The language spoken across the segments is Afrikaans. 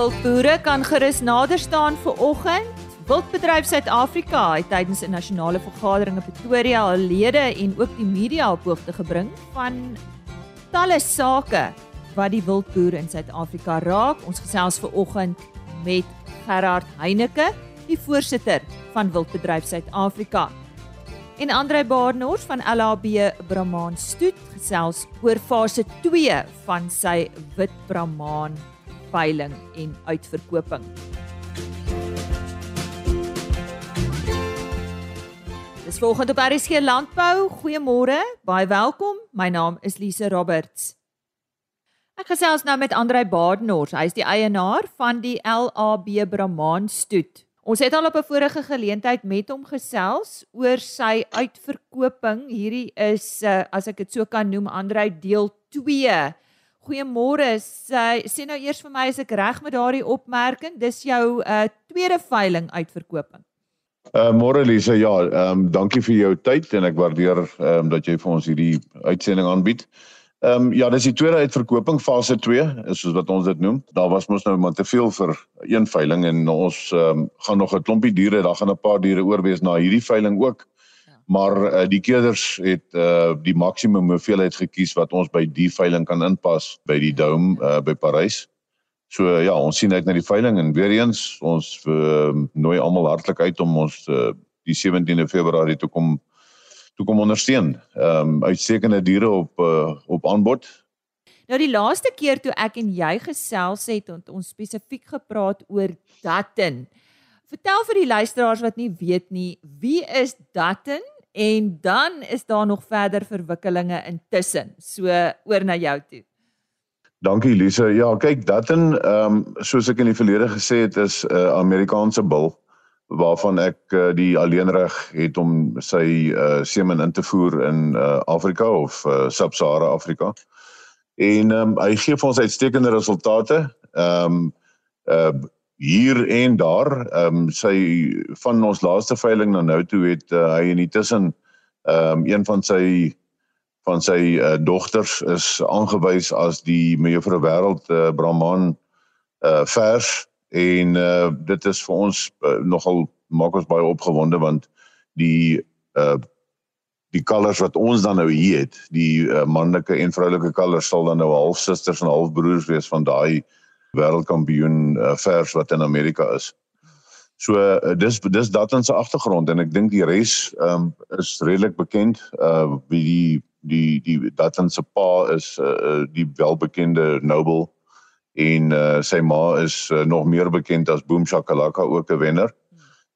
Wildboere kan gerus nader staan vir oggend. Wildbedryf Suid-Afrika het tydens 'n nasionale vergadering in Pretoria al lede en ook die media op hoogte gebring van talle sake wat die wildboere in Suid-Afrika raak. Ons gesels ver oggend met Gerard Heineke, die voorsitter van Wildbedryf Suid-Afrika. En Andre Baarnors van LHB Brahman Stoet gesels oor fase 2 van sy wit Brahman veiling en uitverkoping. Dis volgende op RSG Landbou. Goeiemôre, baie welkom. My naam is Lise Roberts. Ek gesels nou met Andrei Badenhorst. Hy is die eienaar van die LAB Brahman Stoet. Ons het al op 'n vorige geleentheid met hom gesels oor sy uitverkoping. Hierdie is uh, as ek dit so kan noem, Andrei deel 2 Goeiemôre. Sê sê nou eers vir my as ek reg met daardie opmerking, dis jou uh tweede veiling uitverkoping. Uh môre Lise, ja, ehm um, dankie vir jou tyd en ek waardeer ehm um, dat jy vir ons hierdie uitsending aanbied. Ehm um, ja, dis die tweede uitverkoping fase 2, is soos wat ons dit noem. Daar was mos nou maar te veel vir een veiling en ons ehm um, gaan nog 'n klompie diere, daar gaan 'n paar diere oorwees na hierdie veiling ook maar uh, die keerders het uh, die maksimum hoeveelheid gekies wat ons by die veiling kan inpas by die Dome uh, by Parys. So uh, ja, ons sien uit na die veiling en weer eens ons uh, nooi almal hartlik uit om ons uh, die 17de Februarie toe kom toe kom ondersteun. Ehm um, uitstekende diere op uh, op aanbod. Nou die laaste keer toe ek en jy gesels het, het ons spesifiek gepraat oor Dutton. Vertel vir die luisteraars wat nie weet nie, wie is Dutton en dan is daar nog verder verwikkelinge intussen. So oor na jou toe. Dankie Lise. Ja, kyk, Dutton, ehm um, soos ek in die verlede gesê het, is 'n uh, Amerikaanse bil waarvan ek uh, die alleenreg het om sy uh, semen in te voer in uh, Afrika of uh, Sub-Sahara Afrika. En ehm um, hy gee vir ons uitstekende resultate. Ehm um, uh hier en daar. Ehm um, sy van ons laaste veiling na nou toe het uh, hy in die tussen ehm um, een van sy van sy uh, dogters is aangewys as die mevrou wêreld uh, Brahman uh, vers. En uh, dit is vir ons uh, nogal maak ons baie opgewonde want die uh, die kalvers wat ons dan nou hier het die uh, manlike en vroulike kalvers sal dan nou halfsusters en halfbroers wees van daai wêreldkampioen uh, vers wat in Amerika is. So uh, dis dis dat in sy agtergrond en ek dink die res um, is redelik bekend uh wie die die die dat in sy pa is uh, die welbekende Noble en uh, sy ma is uh, nog meer bekend as Boom Shakalaka ook 'n wenner.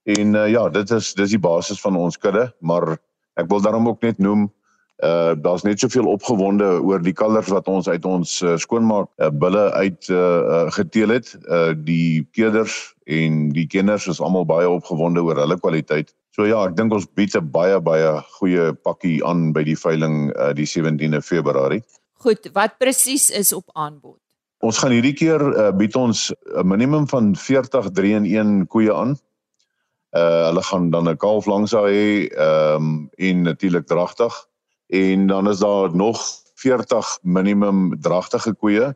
En uh, ja, dit is dis die basis van ons kudde, maar ek wil daarom ook net noem Uh daar's net soveel opgewonde oor die kalvers wat ons uit ons uh, skoonmaak uh, bulle uit uh, uh geteel het. Uh die keerders en die kenners is almal baie opgewonde oor hulle kwaliteit. So ja, ek dink ons bied 'n baie baie goeie pakkie aan by die veiling uh die 17de Februarie. Goed, wat presies is op aanbod? Ons gaan hierdie keer uh, bied ons 'n minimum van 40 3-in-1 koeie aan. Uh hulle gaan dan 'n kalf langs hê, ehm um, en natuurlik dragtig en dan is daar nog 40 minimum dragtige koeie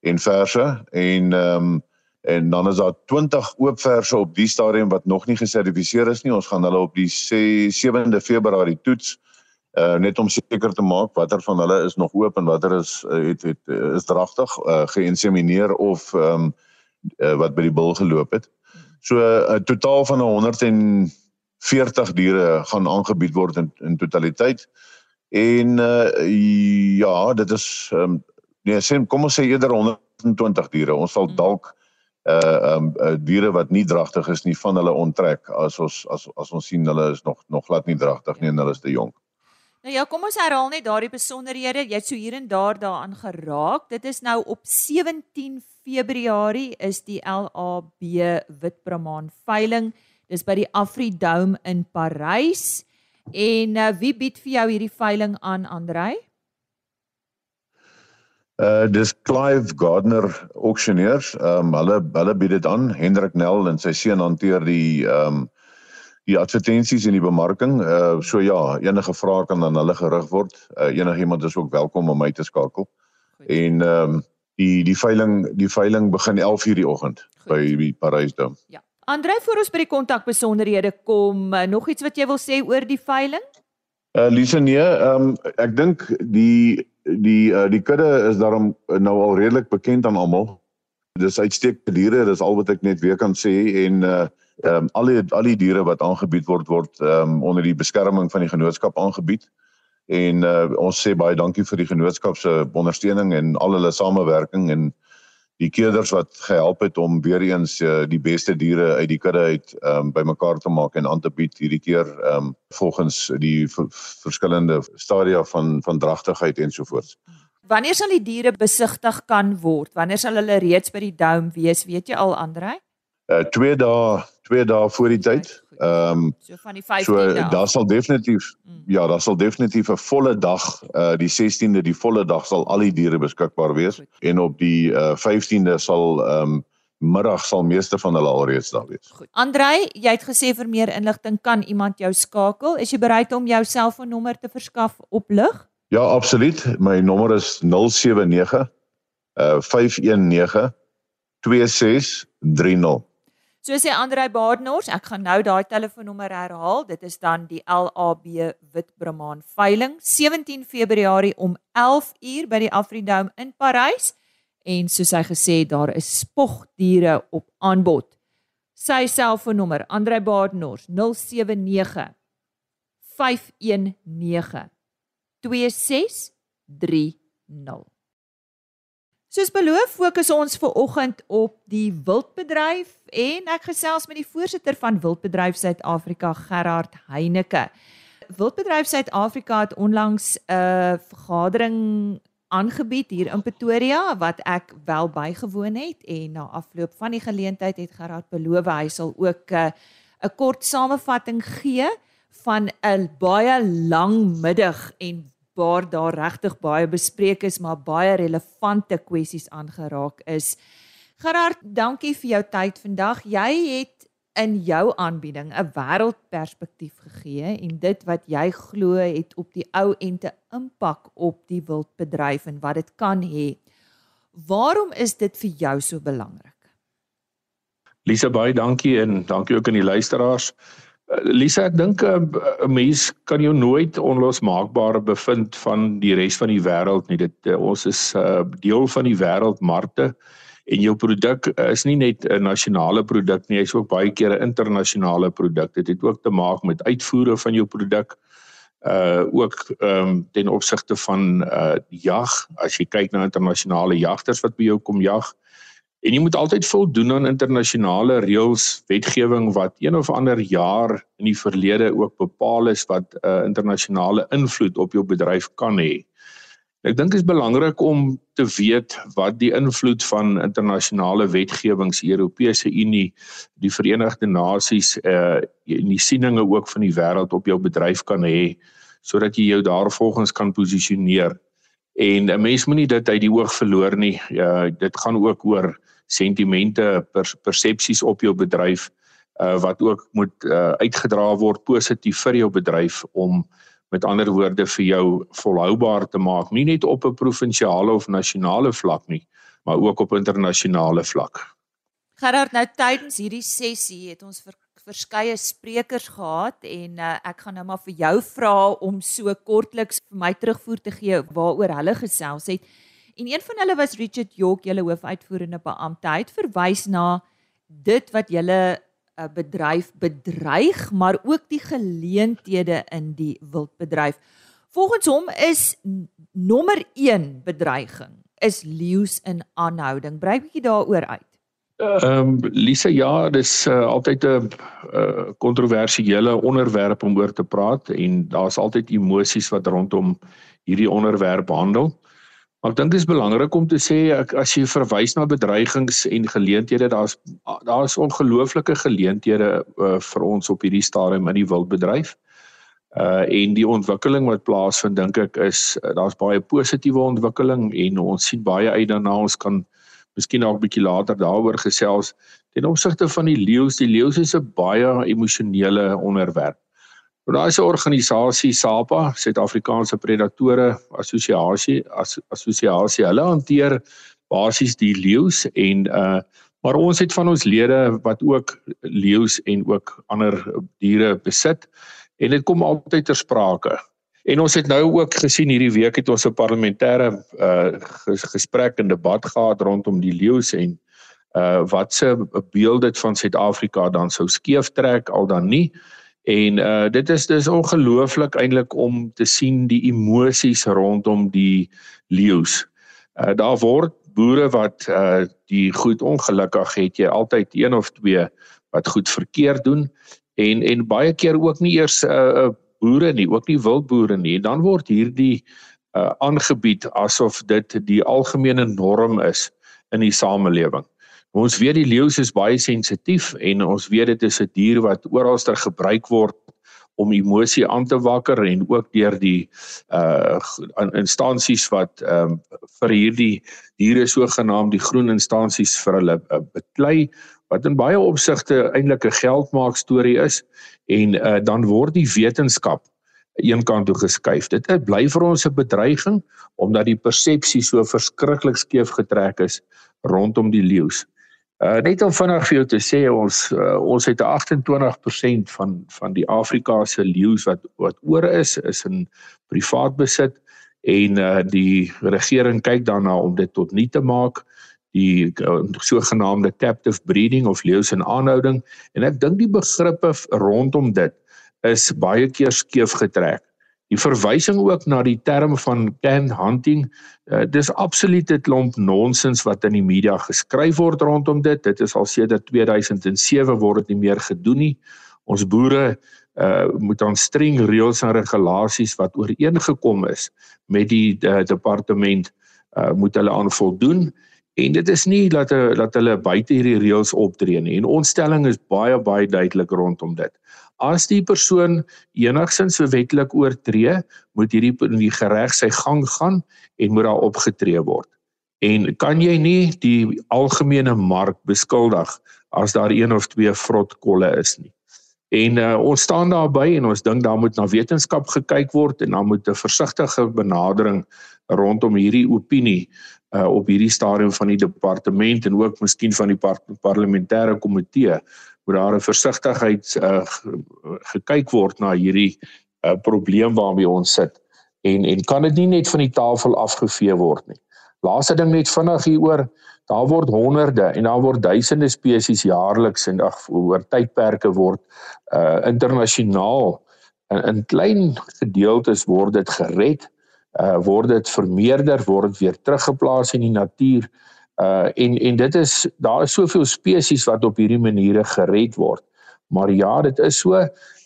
en verse en ehm um, en dan is daar 20 oop verse op die stadium wat nog nie gesertifiseer is nie. Ons gaan hulle op die 7de Februarie toets uh net om seker te maak watter van hulle is nog oop en watter is uh, het het is dragtig uh, geïnsemineer of ehm um, uh, wat by die bil geloop het. So 'n uh, totaal van 140 diere gaan aangebied word in, in totaliteit. En uh ja, dit is ehm um, nee, sê kom ons sê eerder 120 diere. Ons sal hmm. dalk uh ehm um, diere wat nie dragtig is nie van hulle onttrek as ons as as ons sien hulle is nog nog glad nie dragtig nie en hulle is te jonk. Nou ja, kom ons herhaal net daardie besonderhede. Jy het so hier en daar daaraan geraak. Dit is nou op 17 Februarie is die LAB Witbramaan veiling. Dis by die Afridome in Parys. En uh, wie bied vir jou hierdie veiling aan, Andrei? Uh dis Clive Gardner Auctioneers. Ehm um, hulle hulle bied dit aan. Hendrik Nel en sy seun hanteer die ehm um, die advertensies en die bemarking. Uh so ja, enige vrae kan aan hulle gerig word. Uh enige iemand is ook welkom om my te skakel. Goed. En ehm um, die die veiling die veiling begin 11:00 die oggend by die Parysdom. Ja. Andre, voor ons by die kontak besonderhede kom, uh, nog iets wat jy wil sê oor die veiling? Uh Lise nee, ehm um, ek dink die die uh, die kudde is daarom nou al redelik bekend aan almal. Dis uitstekende diere, dis al wat ek net weer kan sê en uh ehm um, al die al die diere wat aangebied word word ehm um, onder die beskerming van die genootskap aangebied. En uh ons sê baie dankie vir die genootskap se ondersteuning en al hulle samewerking en die keerders wat gehelp het om weer eens uh, die beste diere uit die kudde uit ehm um, bymekaar te maak en aan te bied hierdie keer ehm um, volgens die verskillende stadia van van dragtigheid ensovoorts. Wanneer sal die diere besigtig kan word? Wanneer sal hulle reeds by die dome wees? Weet jy al, Andre? Uh 2 dae, 2 dae voor die tyd. Ehm um, so van die 15de. So daar sal definitief mm. ja, daar sal definitief 'n volle dag uh die 16de, die volle dag sal al die diere beskikbaar wees Goed. en op die uh 15de sal ehm um, middag sal meeste van hulle alreeds daar wees. Goed. Andrei, jy het gesê vir meer inligting kan iemand jou skakel. Is jy bereid om jou selfoonnommer te verskaf op lig? Ja, absoluut. My nommer is 079 uh 519 2630. So sê Andrei Baardnors, ek gaan nou daai telefoonnommer herhaal. Dit is dan die LAB Witbramaan veiling 17 Februarie om 11uur by die Afridome in Parys. En soos hy gesê, daar is spogdiere op aanbod. Sy selfoonnommer, Andrei Baardnors 079 519 2630. Soos beloof, fokus ons ver oggend op die wildbedryf en ek gesels met die voorsitter van Wildbedryf Suid-Afrika, Gerard Heineke. Wildbedryf Suid-Afrika het onlangs 'n uh, vergadering aangebied hier in Pretoria wat ek wel bygewoon het en na afloop van die geleentheid het Gerard beloof hy sal ook 'n uh, kort samevatting gee van 'n baie lang middag en waar daar regtig baie bespreek is, maar baie relevante kwessies aangeraak is. Gerard, dankie vir jou tyd vandag. Jy het in jou aanbieding 'n wêreldperspektief gegee en dit wat jy glo het op die ou ente impak op die wildbedryf en wat dit kan hê. Waarom is dit vir jou so belangrik? Lisa baie dankie en dankie ook aan die luisteraars. Lisa, ek dink eh, 'n mens kan jou nooit onlosmaakbaar bevind van die res van die wêreld nie. Dit eh, ons is uh, deel van die wêreldmarkte en jou produk is nie net 'n nasionale produk nie, hy's ook baie keer 'n internasionale produk. Dit het ook te maak met uitvoere van jou produk uh ook ehm um, ten opsigte van uh jag as jy kyk na internasionale jagters wat by jou kom jag uh En jy moet altyd voldoen aan internasionale reëls, wetgewing wat een of ander jaar in die verlede ook bepaal is wat 'n uh, internasionale invloed op jou bedryf kan hê. Ek dink dit is belangrik om te weet wat die invloed van internasionale wetgewings, Europese Unie, die Verenigde Nasies uh en die sieninge ook van die wêreld op jou bedryf kan hê sodat jy jou daarvolgens kan posisioneer. En 'n mens moenie dit uit die oog verloor nie. Uh dit gaan ook oor sentimente, per, persepsies op jou bedryf uh wat ook moet uh uitgedra word positief vir jou bedryf om met ander woorde vir jou volhoubaar te maak, nie net op 'n provinsiale of nasionale vlak nie, maar ook op internasionale vlak. Gerard, nou tydens hierdie sessie het ons vir verskeie sprekers gehad en uh, ek gaan nou maar vir jou vra om so kortliks vir my terugvoer te gee waaroor hulle gesels het. En een van hulle was Richard York, julle hoofuitvoerende beampte. Hy het verwys na dit wat julle uh, eh, bedryf bedreig, maar ook die geleenthede in die wildbedryf. Volgens hom is nommer 1 bedreiging is leeu's in aanhouding. Brei 'n bietjie daaroor uit. Ehm um, Lisa ja, dis uh, altyd 'n uh, eh, kontroversiële onderwerp om oor te praat en daar's altyd emosies wat rondom hierdie onderwerp handel. Maar ek dink dit is belangrik om te sê ek, as jy verwys na bedreigings en geleenthede, daar's daar's ongelooflike geleenthede uh, vir ons op hierdie stadium in die wildbedryf. Uh en die ontwikkeling wat plaasvind dink ek is uh, daar's baie positiewe ontwikkeling en ons sien baie uit daarna ons kan miskien nog 'n bietjie later daaroor gesels ten opsigte van die leeu's. Die leeu's is 'n baie emosionele onderwerp. Maar daar is 'n organisasie SAPA, Suid-Afrikaanse Predatore Assosiasie, as, assosiasie. Hulle hanteer basies die leeu's en uh maar ons het van ons lede wat ook leeu's en ook ander diere besit en dit kom altyd ter sprake. En ons het nou ook gesien hierdie week het ons 'n parlementêre uh gesprek en debat gehad rondom die leeu's en uh wat se beeld dit van Suid-Afrika dan sou skeef trek al dan nie. En uh dit is dis ongelooflik eintlik om te sien die emosies rondom die leeu's. Uh daar word boere wat uh die goed ongelukkig het jy altyd een of twee wat goed verkeerd doen en en baie keer ook nie eers 'n uh, uh, boere nie, ook nie wildboere nie. En dan word hierdie uh aangebied asof dit die algemene norm is in die samelewing. Ons weet die leeu is baie sensitief en ons weet dit is 'n dier wat oralster gebruik word om emosie aan te wakker en ook deur die uh instansies wat ehm um, vir hierdie diere sogenaamd die groen instansies vir hulle uh, beklei wat in baie opsigte eintlik 'n geldmaak storie is en uh, dan word die wetenskap eenkant toe geskuif. Dit bly vir ons 'n bedreiging omdat die persepsie so verskriklik skeef getrek is rondom die leeu's. Uh net om vinnig vir jou te sê ons uh, ons het 28% van van die Afrika se leeu's wat wat oor is is in privaat besit. En uh die regering kyk daarna om dit tot nie te maak. Die uh, sogenaamde captive breeding of leeu's in aanhouding. En ek dink die begrippe rondom dit is baie keer skeef getrek. Die verwysing ook na die term van canned hunting, uh, dis absolute klomp nonsens wat in die media geskryf word rondom dit. Dit is al sedert 2007 word dit nie meer gedoen nie. Ons boere uh moet aan streng reëls en regulasies wat ooreengekom is met die uh, departement uh moet hulle aan voldoen en dit is nie dat hulle dat hulle buite hierdie reëls optree nie en ons stelling is baie baie duidelik rondom dit as die persoon enigsins wettelik oortree, moet hierdie in die gereg sy gang gaan en moet daar opgetree word. En kan jy nie die algemene mark beskuldig as daar een of twee vrotkolle is nie. En uh, ons staan daarby en ons dink daar moet na wetenskap gekyk word en dan moet 'n versigtige benadering rondom hierdie opinie uh, op hierdie stadium van die departement en ook miskien van die par parlementêre komitee moet daar 'n versigtigheid uh, gekyk word na hierdie uh, probleem waarmee ons sit en en kan dit nie net van die tafel afgevee word nie. Laaste ding net vinnig hieroor, daar word honderde en daar word duisende spesies jaarliks en ag oor tydperke word uh internasionaal in, in klein gedeeltes word dit gered, uh word dit vermeerder, word dit weer teruggeplaas in die natuur. Uh en en dit is daar is soveel spesies wat op hierdie maniere gered word. Maar ja, dit is so,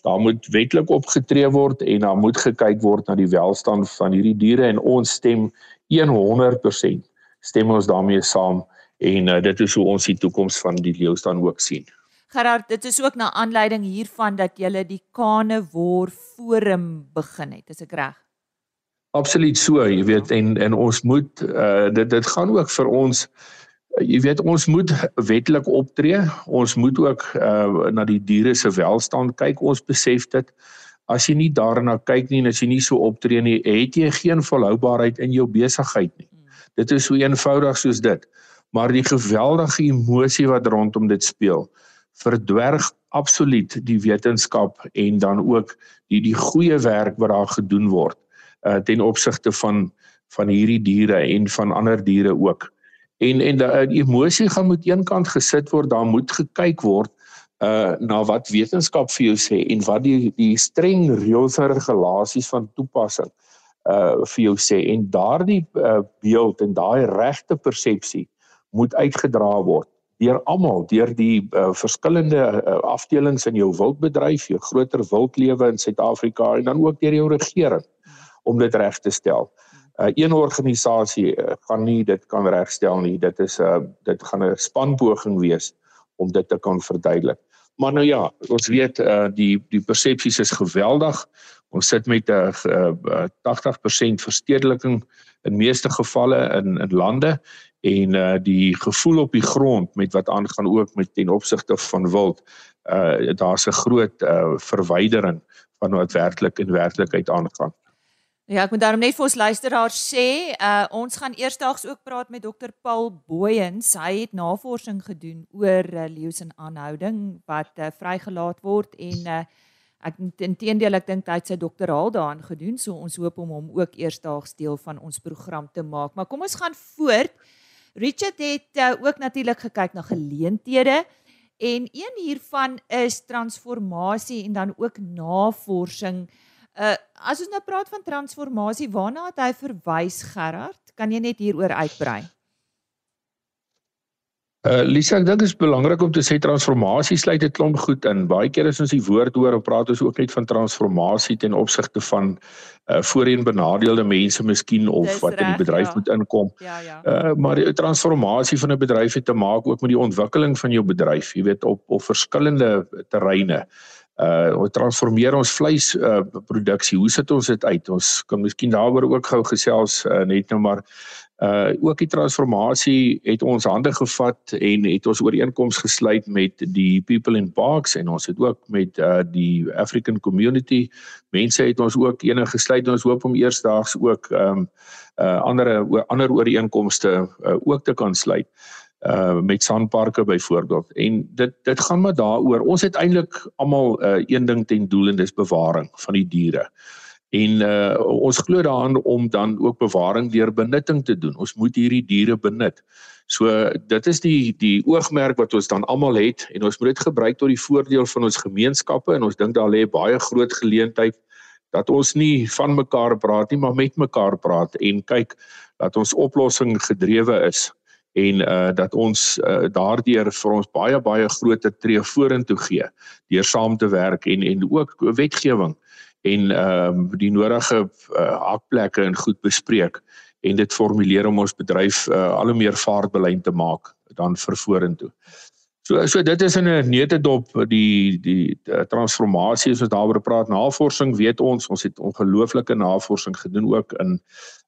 daar moet wetlik opgetree word en daar moet gekyk word na die welstand van hierdie diere en ons stem 100% stem ons daarmee saam en uh, dit is hoe ons die toekoms van die leeu staan ook sien. Gerard, dit is ook na aanleiding hiervan dat jy die Kanewor Forum begin het, is ek reg? Absoluut so, jy weet en en ons moet uh dit dit gaan ook vir ons jy weet ons moet wettelik optree. Ons moet ook uh na die diere se welstand kyk. Ons besef dit. As jy nie daarna kyk nie en as jy nie so optree nie, het jy geen volhoubaarheid in jou besigheid nie. Dit is so eenvoudig soos dit. Maar die geweldige emosie wat rondom dit speel, verdwerg absoluut die wetenskap en dan ook die die goeie werk wat daar gedoen word uh, ten opsigte van van hierdie diere en van ander diere ook. En en die emosie gaan moet eenkant gesit word, daar moet gekyk word uh na wat wetenskap vir jou sê en wat die die streng reëls en regulasies van toepassing uh vir jou sê en daardie uh, beeld en daai regte persepsie moet uitgedra word deur almal deur die uh, verskillende uh, afdelings in jou wildbedryf, jou groter wildlewe in Suid-Afrika en dan ook deur jou regering om dit reg te stel. Uh, een organisasie uh, gaan nie dit kan regstel nie. Dit is 'n uh, dit gaan 'n spanpoging wees om dit te kan verduidelik. Maar nou ja, ons weet uh, die die persepsies is geweldig. Ons sit met 'n uh, uh, 80% verstedeliking in meeste gevalle in in lande en uh, die gevoel op die grond met wat aangaan ook met ten opsigte van wild. Uh, daar's 'n groot uh, verwydering van wat werklik in werklikheid aangaan. Ja, ek moet daarom net vir ons luisteraars sê, uh ons gaan eersdaags ook praat met dokter Paul Booyens. Hy het navorsing gedoen oor uh, leeu se aanhouding wat uh, vrygelaat word en uh ek intendeel ek dink hy het sy doktoraal daarin gedoen, so ons hoop om hom ook eersdaags deel van ons program te maak. Maar kom ons gaan voort. Richard het uh, ook natuurlik gekyk na geleenthede en een hiervan is transformasie en dan ook navorsing. Uh as ons nou praat van transformasie, waarna het hy verwys Gerard? Kan jy net hieroor uitbrei? Uh Lisa, ek dink dit is belangrik om te sê transformasie sluit 'n klomp goed in. Baie keer as ons die woord hoor, praat ons ook net van transformasie ten opsigte van uh voorheen benadeelde mense miskien of Dis wat in die bedryf ja. moet inkom. Ja, ja. Uh maar die transformasie van 'n bedryf het te maak ook met die ontwikkeling van jou bedryf, jy weet op op verskillende terreine. Uh ons transformeer ons vleis uh produksie. Hoe sit ons dit uit? Ons kan miskien daaroor ook gou gesels uh, net nou maar uh ook die transformasie het ons hande gevat en het ons ooreenkomste gesluit met die People in Parks en ons het ook met uh die African Community mense het ons ook enige gesluit ons hoop om eersdaags ook um uh ander ander ooreenkomste uh, ook te kan sluit uh met Sanparke byvoorbeeld en dit dit gaan maar daaroor ons het eintlik almal uh, een ding ten doel en dis bewaring van die diere En uh, ons glo daaraan om dan ook bewaring deur benutting te doen. Ons moet hierdie diere benut. So dit is die die oogmerk wat ons dan almal het en ons moet dit gebruik tot die voordeel van ons gemeenskappe en ons dink daar lê baie groot geleentheid dat ons nie van mekaar praat nie maar met mekaar praat en kyk dat ons oplossing gedrewe is en uh dat ons uh, daardeur vir ons baie baie groter tree vorentoe gee deur saam te werk en en ook wetgewing en ehm um, die nodige uh, hakplekke en goed bespreek en dit formuleer om ons bedryf uh, al hoe meer vaartbelyn te maak dan vir vorentoe. So so dit is in 'n neutedop die die, die transformasie as ons daaroor praat navorsing weet ons ons het ongelooflike navorsing gedoen ook in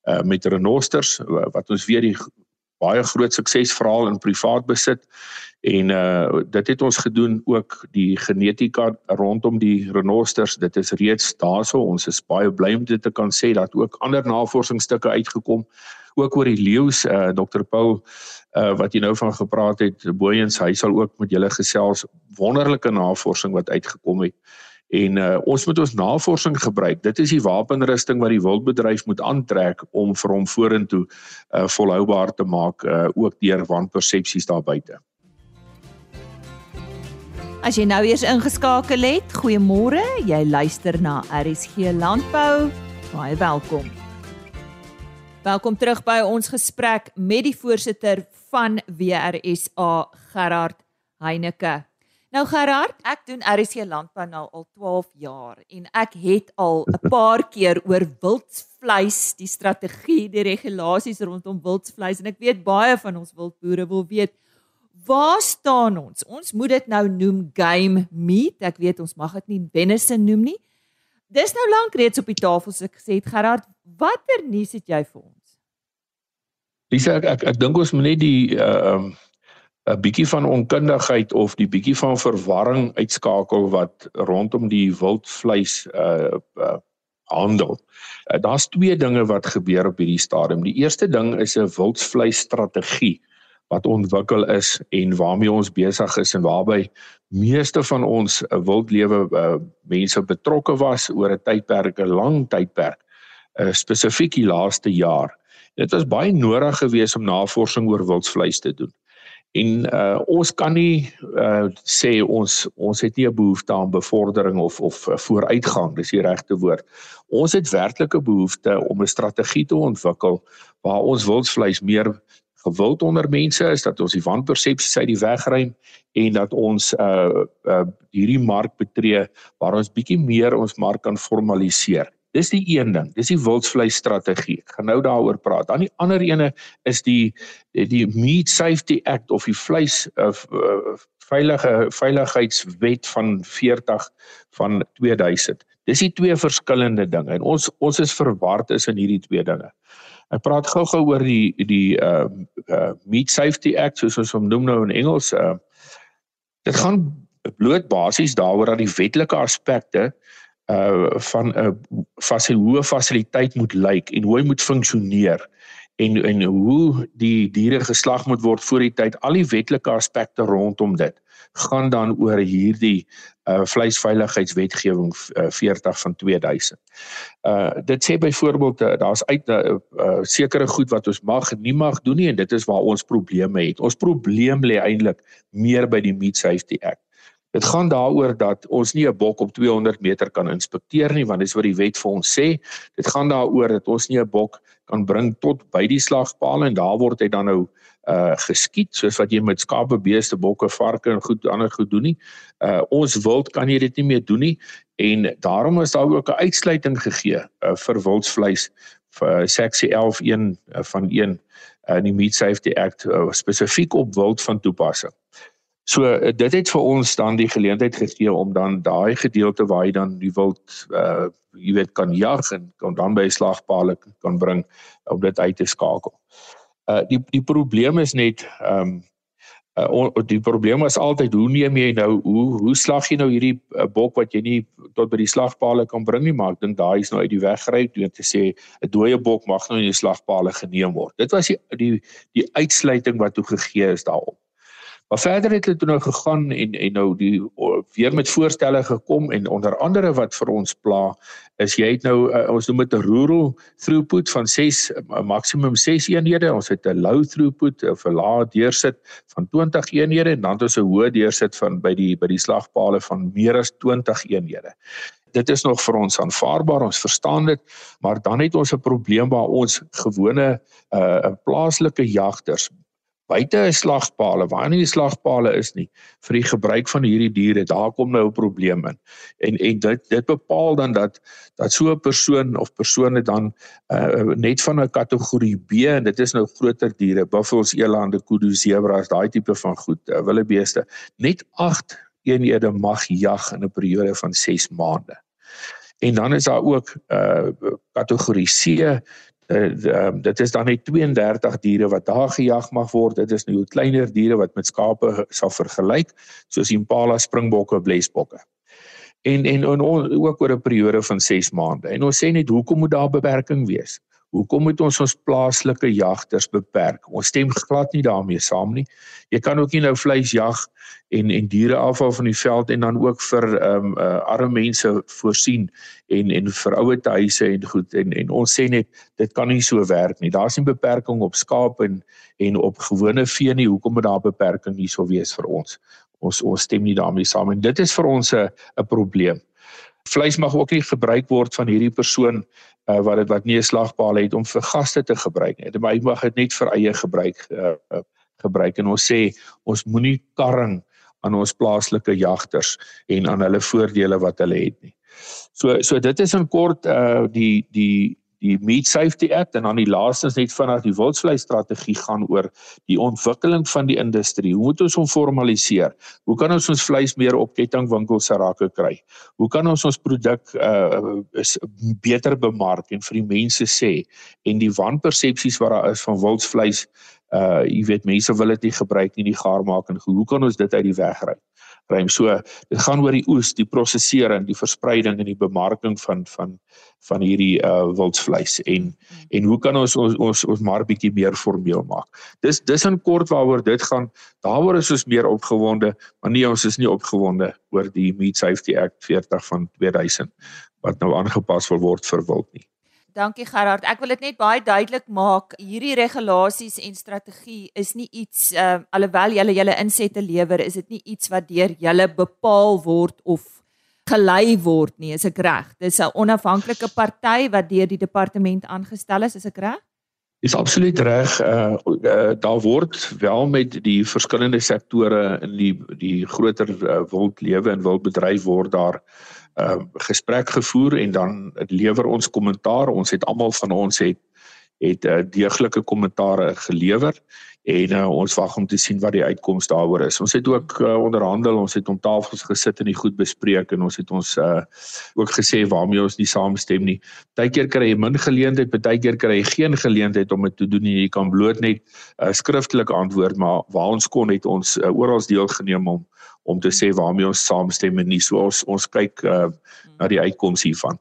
uh, met renosters wat ons weet die baie groot suksesverhaal in privaat besit. En uh dit het ons gedoen ook die genetika rondom die renosters. Dit is reeds daarso. Ons is baie bly om dit te kan sê dat ook ander navorsingsstukke uitgekom ook oor die leeu's uh Dr Paul uh wat jy nou van gepraat het Booyens hy sal ook met julle gesels. Wonderlike navorsing wat uitgekom het En uh, ons moet ons navorsing gebruik. Dit is die wapenrusting wat die wildbedryf moet aantrek om vir hom vorentoe uh, volhoubaar te maak uh, ook deur wanpersepsies daar buite. As jy nou eers ingeskakel het, goeiemôre. Jy luister na RSG Landbou. Baie welkom. Welkom terug by ons gesprek met die voorsitter van WRSA, Gerard Heineke. Nou Gerard, ek doen RC landbou nou al 12 jaar en ek het al 'n paar keer oor wildvleis, die strategie, die regulasies rondom wildvleis en ek weet baie van ons wildboere wil weet waar staan ons? Ons moet dit nou noem game meat. Ek weet ons mag dit nie venison noem nie. Dis nou lank reeds op die tafel so ek gesê het Gerard, watter nuus het jy vir ons? Lisa, ek ek, ek dink ons moet net die uh um 'n bietjie van onkundigheid of die bietjie van verwarring uitskakel wat rondom die wildvleis uh, uh handel. Uh, Daar's twee dinge wat gebeur op hierdie stadium. Die eerste ding is 'n wildvleis strategie wat ontwikkel is en waarmee ons besig is en waarby meeste van ons uh, wildlewe uh, mense betrokke was oor 'n tydperk, 'n lang tydperk, uh, spesifiek die laaste jaar. Dit was baie nodig geweest om navorsing oor wildvleis te doen. En uh ons kan nie uh sê ons ons het nie 'n behoefte aan bevordering of of uh, vooruitgang, dis die regte woord. Ons het werklike behoefte om 'n strategie te ontwikkel waar ons wildsvleis meer gewild onder mense is, dat ons die wanpersepsies uit die weg ruim en dat ons uh uh hierdie mark betree waar ons bietjie meer ons mark kan formaliseer. Dis die een ding. Dis die wildsvleis strategie. Ek gaan nou daaroor praat. Dan die ander ene is die die Meat Safety Act of die vleis uh, uh, veilige veiligheidswet van 40 van 2000. Dis die twee verskillende dinge en ons ons is verward is in hierdie twee dinge. Ek praat gou-gou oor die die uh, uh Meat Safety Act soos ons hom noem nou in Engels. Uh dit gaan bloot basies daaroor dat die wetlike aspekte uh van 'n fasil hoe fasiliteit moet lyk en hoe hy moet funksioneer en en hoe die diere geslag moet word voor die tyd al die wetlike aspekte rondom dit gaan dan oor hierdie uh vleisveiligheidswetgewing uh, 40 van 2000. Uh dit sê byvoorbeeld uh, daar's uit 'n uh, uh, sekere goed wat ons mag en nie mag doen nie en dit is waar ons probleme het. Ons probleem lê eintlik meer by die Meat Safety Act. Dit gaan daaroor dat ons nie 'n bok op 200 meter kan inspekteer nie want dis wat die wet vir ons sê. Dit gaan daaroor dat ons nie 'n bok kan bring tot by die slagpaal en daar word hy dan nou uh geskiet soos wat jy met skape, beeste, bokke, varke en goed ander goed doen nie. Uh ons wild kan jy dit nie meer doen nie en daarom is daar ook 'n uitsluiting gegee uh, vir wildsvleis vir seksie 11.1 uh, van 1 uh, in die Meat Safety Act uh, spesifiek op wild van toepassing. So uh, dit het vir ons dan die geleentheid gegee om dan daai gedeelte waar jy dan die wild uh jy weet kan jag en kan dan by slagpale kan bring om dit uit te skakel. Uh die die probleem is net ehm um, uh, die probleem is altyd hoe neem jy nou hoe hoe slag jy nou hierdie uh, bok wat jy nie tot by die slagpale kan bring nie maar ek dink daai is nou uit die weg gery deur te sê 'n dooie bok mag nou in die slagpale geneem word. Dit was die die die uitsluiting wat toe gegee is daarop. Maar verder het hulle toe nou gegaan en en nou die weer met voorstelle gekom en onder andere wat vir ons pla is jy het nou uh, ons noem dit 'n rural throughput van 6 uh, maksimum 6 eenhede. Ons het 'n low throughput of 'n lae deursit van 20 eenhede en dan het ons 'n hoë deursit van by die by die slagpale van meer as 20 eenhede. Dit is nog vir ons aanvaarbaar ons verstaan dit maar dan het ons 'n probleem waar ons gewone uh plaaslike jagters buite 'n slagpale waar nie die slagpale is nie vir die gebruik van hierdie diere daar kom nou 'n probleem in. En en dit dit bepaal dan dat dat so 'n persoon of persone dan uh, net van 'n kategorie B en dit is nou groter diere buffels elande kudu zebras daai tipe van goed uh, wildebeeste net 8 eenhede mag jag in 'n periode van 6 maande. En dan is daar ook uh kategorie C uh, dit is dan net 32 diere wat daar gejag mag word. Dit is nou kleiner diere wat met skape sal vergelyk, soos impala, springbokke, blesbokke. En en, en ook oor 'n periode van 6 maande. En ons sê net hoekom moet daar beperking wees? Hoekom moet ons ons plaaslike jagters beperk? Ons stem glad nie daarmee saam nie. Jy kan ook nie nou vleis jag en en diere afval van die veld en dan ook vir ehm um, uh, arme mense voorsien en en vir ouer huise en goed en en ons sê net dit kan nie so werk nie. Daar's nie beperking op skaap en en op gewone vee nie. Hoekom moet daar beperking hierso wees vir ons? Ons ons stem nie daarmee saam en dit is vir ons 'n 'n probleem. Vleis mag ook nie gebruik word van hierdie persoon uh, wat dit wat nie 'n slagpaal het om vir gaste te gebruik nie. Dit mag dit net vir eie gebruik uh, gebruik en ons sê ons moenie karring aan ons plaaslike jagters en aan hulle voordele wat hulle het nie. So so dit is in kort uh die die die Meat Safety Act en dan die laastens net vinnig die wildsvleis strategie gaan oor die ontwikkeling van die industrie. Hoe moet ons hom formaliseer? Hoe kan ons ons vleis meer op kettingwinkels se rakke kry? Hoe kan ons ons produk uh is beter bemark en vir die mense sê en die wanpersepsies wat daar is van wildsvleis uh jy weet mense wil dit nie gebruik nie die gaar maak en hoe kan ons dit uit die weg ry? Ruim. So dit gaan oor die oes, die prosesering, die verspreiding en die bemarking van van van hierdie uh wildsvleis en en hoe kan ons ons ons, ons maar bietjie meer formeel maak. Dis dis in kort waaroor dit gaan. Daaroor is ons meer opgewonde, maar nie ons is nie opgewonde oor die Meat Safety Act 40 van 2000 wat nou aangepas wil word vir wild nie. Dankie Gerard. Ek wil dit net baie duidelik maak. Hierdie regulasies en strategie is nie iets uh alhoewel julle julle insette lewer, is dit nie iets wat deur julle bepaal word of gelei word nie, is ek reg? Dis 'n onafhanklike party wat deur die departement aangestel is, is ek reg? Is absoluut reg. Uh, uh daar word wel met die verskillende sektore in die die groter uh, wildlewe en wildbedryf word daar uh gesprek gevoer en dan lewer ons kommentaar. Ons het almal van ons het het uh, deeglike kommentaar gelewer en uh, ons wag om te sien wat die uitkoms daaroor is. Ons het ook uh, onderhandel, ons het om tafels gesit en die goed bespreek en ons het ons uh, ook gesê waarmee ons nie saamstem nie. Partykeer kry jy min geleentheid, partykeer kry jy geen geleentheid om dit te doen nie. Jy kan bloot net uh, skriftelike antwoord, maar waar ons kon het ons uh, oral deelgeneem om om te sê waarmee ons saamstem en nie. So ons ons kyk uh, na die uitkoms hiervan.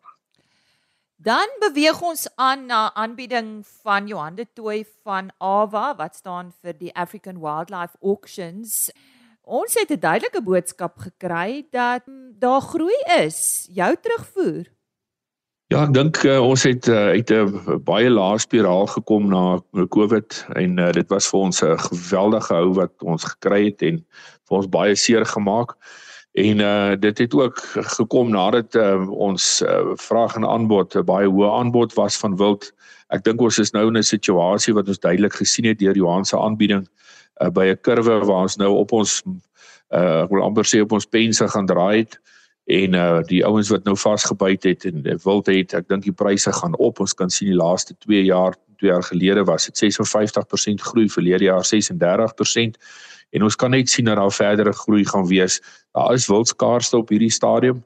Dan beweeg ons aan na aanbieding van Johan de Tooi van AWA wat staan vir die African Wildlife Auctions. Ons het 'n duidelike boodskap gekry dat daar groei is. Jou terugvoer. Ja, ek dink uh, ons het uh, uit 'n baie lae spiraal gekom na COVID en uh, dit was vir ons 'n geweldige hou wat ons gekry het en vir ons baie seer gemaak. En uh dit het ook gekom nadat uh, ons uh, vraag en aanbod 'n baie hoë aanbod was van wild. Ek dink ons is nou in 'n situasie wat ons duidelik gesien het deur Johan se aanbieding uh, by 'n kurwe waar ons nou op ons uh ek wil amper sê op ons pense gaan draai het en uh die ouens wat nou vasgebyt het en wild het, ek dink die pryse gaan op. Ons kan sien die laaste 2 jaar, 2 jaar gelede was dit 56% groei, verlede jaar 36% en ons kan net sien dat daar verdere groei gaan wees. Daar is wildskaarste op hierdie stadium.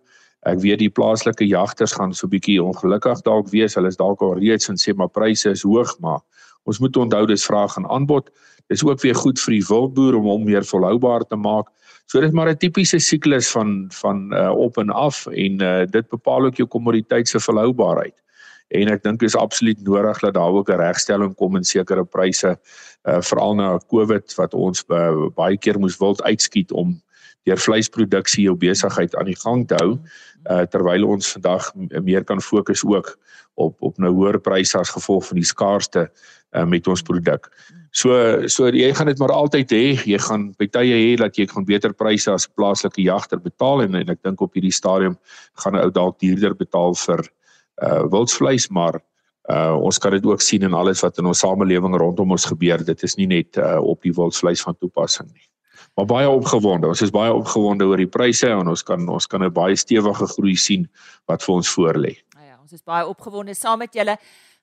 Ek weet die plaaslike jagters gaan so 'n bietjie ongelukkig dalk wees. Hulle is dalk al reeds en sê maar pryse is hoog, maar ons moet onthou dis vraag en aanbod. Dis ook weer goed vir die wildboer om hom meer volhoubaar te maak. So dit is maar 'n tipiese siklus van van uh, op en af en uh, dit bepaal ook jou kommoditeit se volhoubaarheid en ek dink is absoluut nodig dat daar ook 'n regstelling kom in sekere pryse uh, veral na Covid wat ons uh, baie keer moes wild uitskiet om deur vleisproduksie jou besigheid aan die gang te hou uh, terwyl ons vandag meer kan fokus ook op op nou hoër pryse as gevolg van die skaarste uh, met ons produk. So so jy gaan dit maar altyd hê, jy gaan baie hê dat jy gaan beter pryse as plaaslike jagter betaal en, en ek dink op hierdie stadium gaan 'n ou dalk duurder betaal vir uh wildsvleis maar uh ons kan dit ook sien in alles wat in ons samelewing rondom ons gebeur. Dit is nie net uh op die wildsvleis van toepassing nie. Maar baie opgewonde. Ons is baie opgewonde oor die pryse en ons kan ons kan 'n baie stewige groei sien wat vir ons voorlê. Nou ja ons is baie opgewonde saam met julle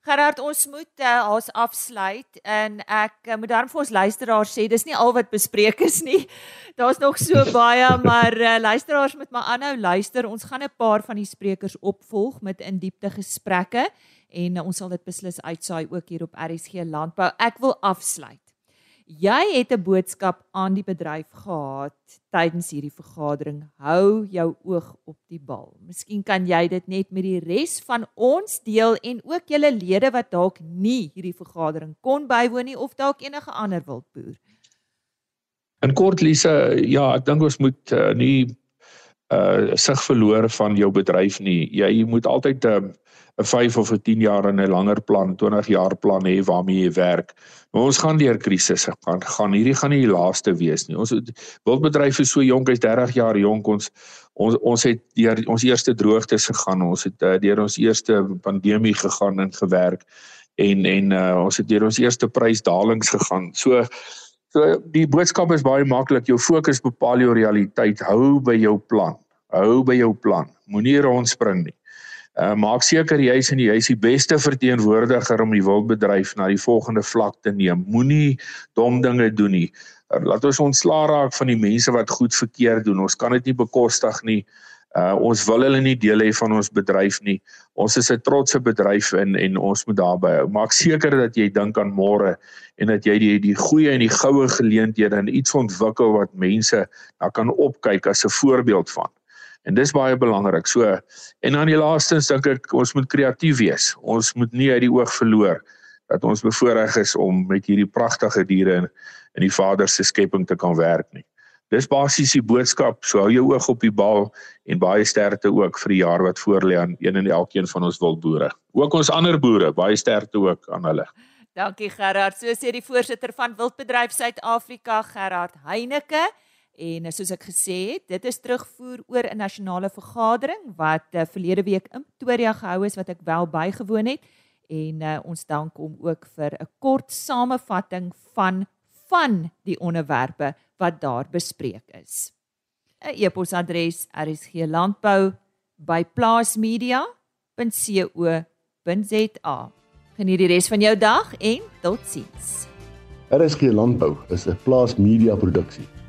Gerard, ons moet uh, ons afsluit en ek uh, moet daarom vir ons luisteraars sê dis nie al wat bespreek is nie. Daar's nog so baie, maar uh, luisteraars moet maar aanhou luister. Ons gaan 'n paar van die sprekers opvolg met in diepte gesprekke en uh, ons sal dit beslis uitsaai ook hier op RSG Landbou. Ek wil afsluit Jy het 'n boodskap aan die bedryf gehad tydens hierdie vergadering. Hou jou oog op die bal. Miskien kan jy dit net met die res van ons deel en ook julle lede wat dalk nie hierdie vergadering kon bywoon nie of dalk enige ander wildboer. In kort Lise, ja, ek dink ons moet uh, nie uh sig verloor van jou bedryf nie. Jy moet altyd 'n uh, 'n 5 of 'n 10 jaar en 'n langer plan, 20 jaar plan hê waarmee jy werk. Maar ons gaan deur krisisse gaan. Gaan hierdie gaan nie die laaste wees nie. Ons wildbedryf is so jonk, hy's 30 jaar jonk. Ons ons ons het deur ons eerste droogtes gegaan. Ons het uh, deur ons eerste pandemie gegaan en gewerk en en uh, ons het deur ons eerste prysdalings gegaan. So so die boodskap is baie maklik. Jou fokus bepaal jou realiteit. Hou by jou plan. Hou by jou plan. Moenie rondspring nie. Uh, maak seker jy is in die huis die beste verteenwoordiger om die wildbedryf na die volgende vlak te neem. Moenie dom dinge doen nie. Uh, laat ons ontslaa raak van die mense wat goed verkeerd doen. Ons kan dit nie bekostig nie. Uh, ons wil hulle nie deel hê van ons bedryf nie. Ons is 'n trotse bedryf en en ons moet daarby hou. Maak seker dat jy dink aan môre en dat jy die die goeie en die goue geleenthede in iets ontwikkel wat mense na kan opkyk as 'n voorbeeld van. En dis baie belangrik. So en dan die laastens dink ek ons moet kreatief wees. Ons moet nie uit die oog verloor dat ons bevoorreg is om met hierdie pragtige diere in in die Vader se skepping te kan werk nie. Dis basies die boodskap. So hou jou oog op die bal en baie sterkte ook vir die jaar wat voorlê aan een en elkeen van ons wildboere. Ook ons ander boere, baie sterkte ook aan hulle. Dankie Gerard. So sê die voorsitter van Wildbedryf Suid-Afrika, Gerard Heineke. En eh, soos ek gesê het, dit is terugvoer oor 'n nasionale vergadering wat uh, verlede week in Pretoria gehou is wat ek wel bygewoon het en uh, ons dank hom ook vir 'n kort samevatting van van die onderwerpe wat daar bespreek is. 'n E-posadres rsglandbou@plaasmedia.co.za Geniet die res van jou dag en totsiens. RSG Landbou is 'n plaas media produksie